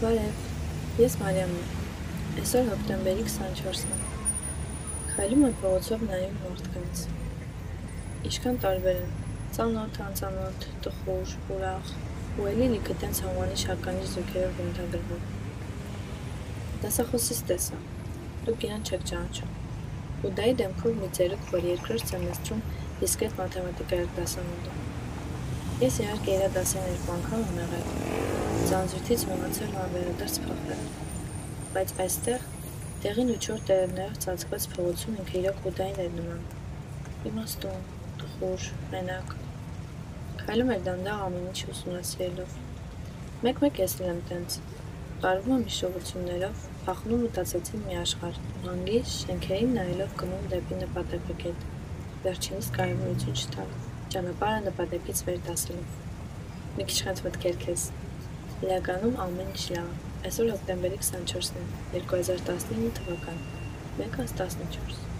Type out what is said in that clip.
Բարև, ես Մարիամն եմ, այսօր հոկտեմբերի 24-ն է, քայլում եմ փողոցով նայում մարդկանց, ինչքան տարբեր են, ծանոթ, անծանոթ, տխուր, ուրախ, ու էլի լիքը տենց հոմանիշ հականիշ զույգերով բնութագրվում։ Դասախոսիս տեսա, դուք իրան չեք ճանաչում, ու դայի դեմքով մի ծերուկ, որ երկրորդ սեմեստրում դիսկրետ մաթեմատիկա էր դասավանդում։ Ես իհարկե իրա դասեն երկու անգամ եմ եղել, Ձանձրթից մնացել անվերադարձ փախել։ Բայց այստեղ տեղին ու չոր տերևներով ծածկված փողոցում ինքը իրոք ուդային էր նման։ Իմաստուն, տխուր, մենակ։ Քայլում էր դանդաղ ամեն ինչ ուսումնասիրելով։ Մեկ-մեկ ես էլ եմ տենց։ Տարվում եմ հիշողություններով, փախնում մտածեցին մի աշխարհ, հանգիստ շենքերին նայելով գնում դեպի նպատակակետ։ Վերջինիս կարևորություն չտալ։ Ճանապարհը նպատակից վեր դասելով։ Մի քիչ խենց մտքեր քեզ։ Իրականում ամեն ինչ լավ է։ Այսօր հոկտեմբերի 24-ն է, 2019 թվական, 1:14։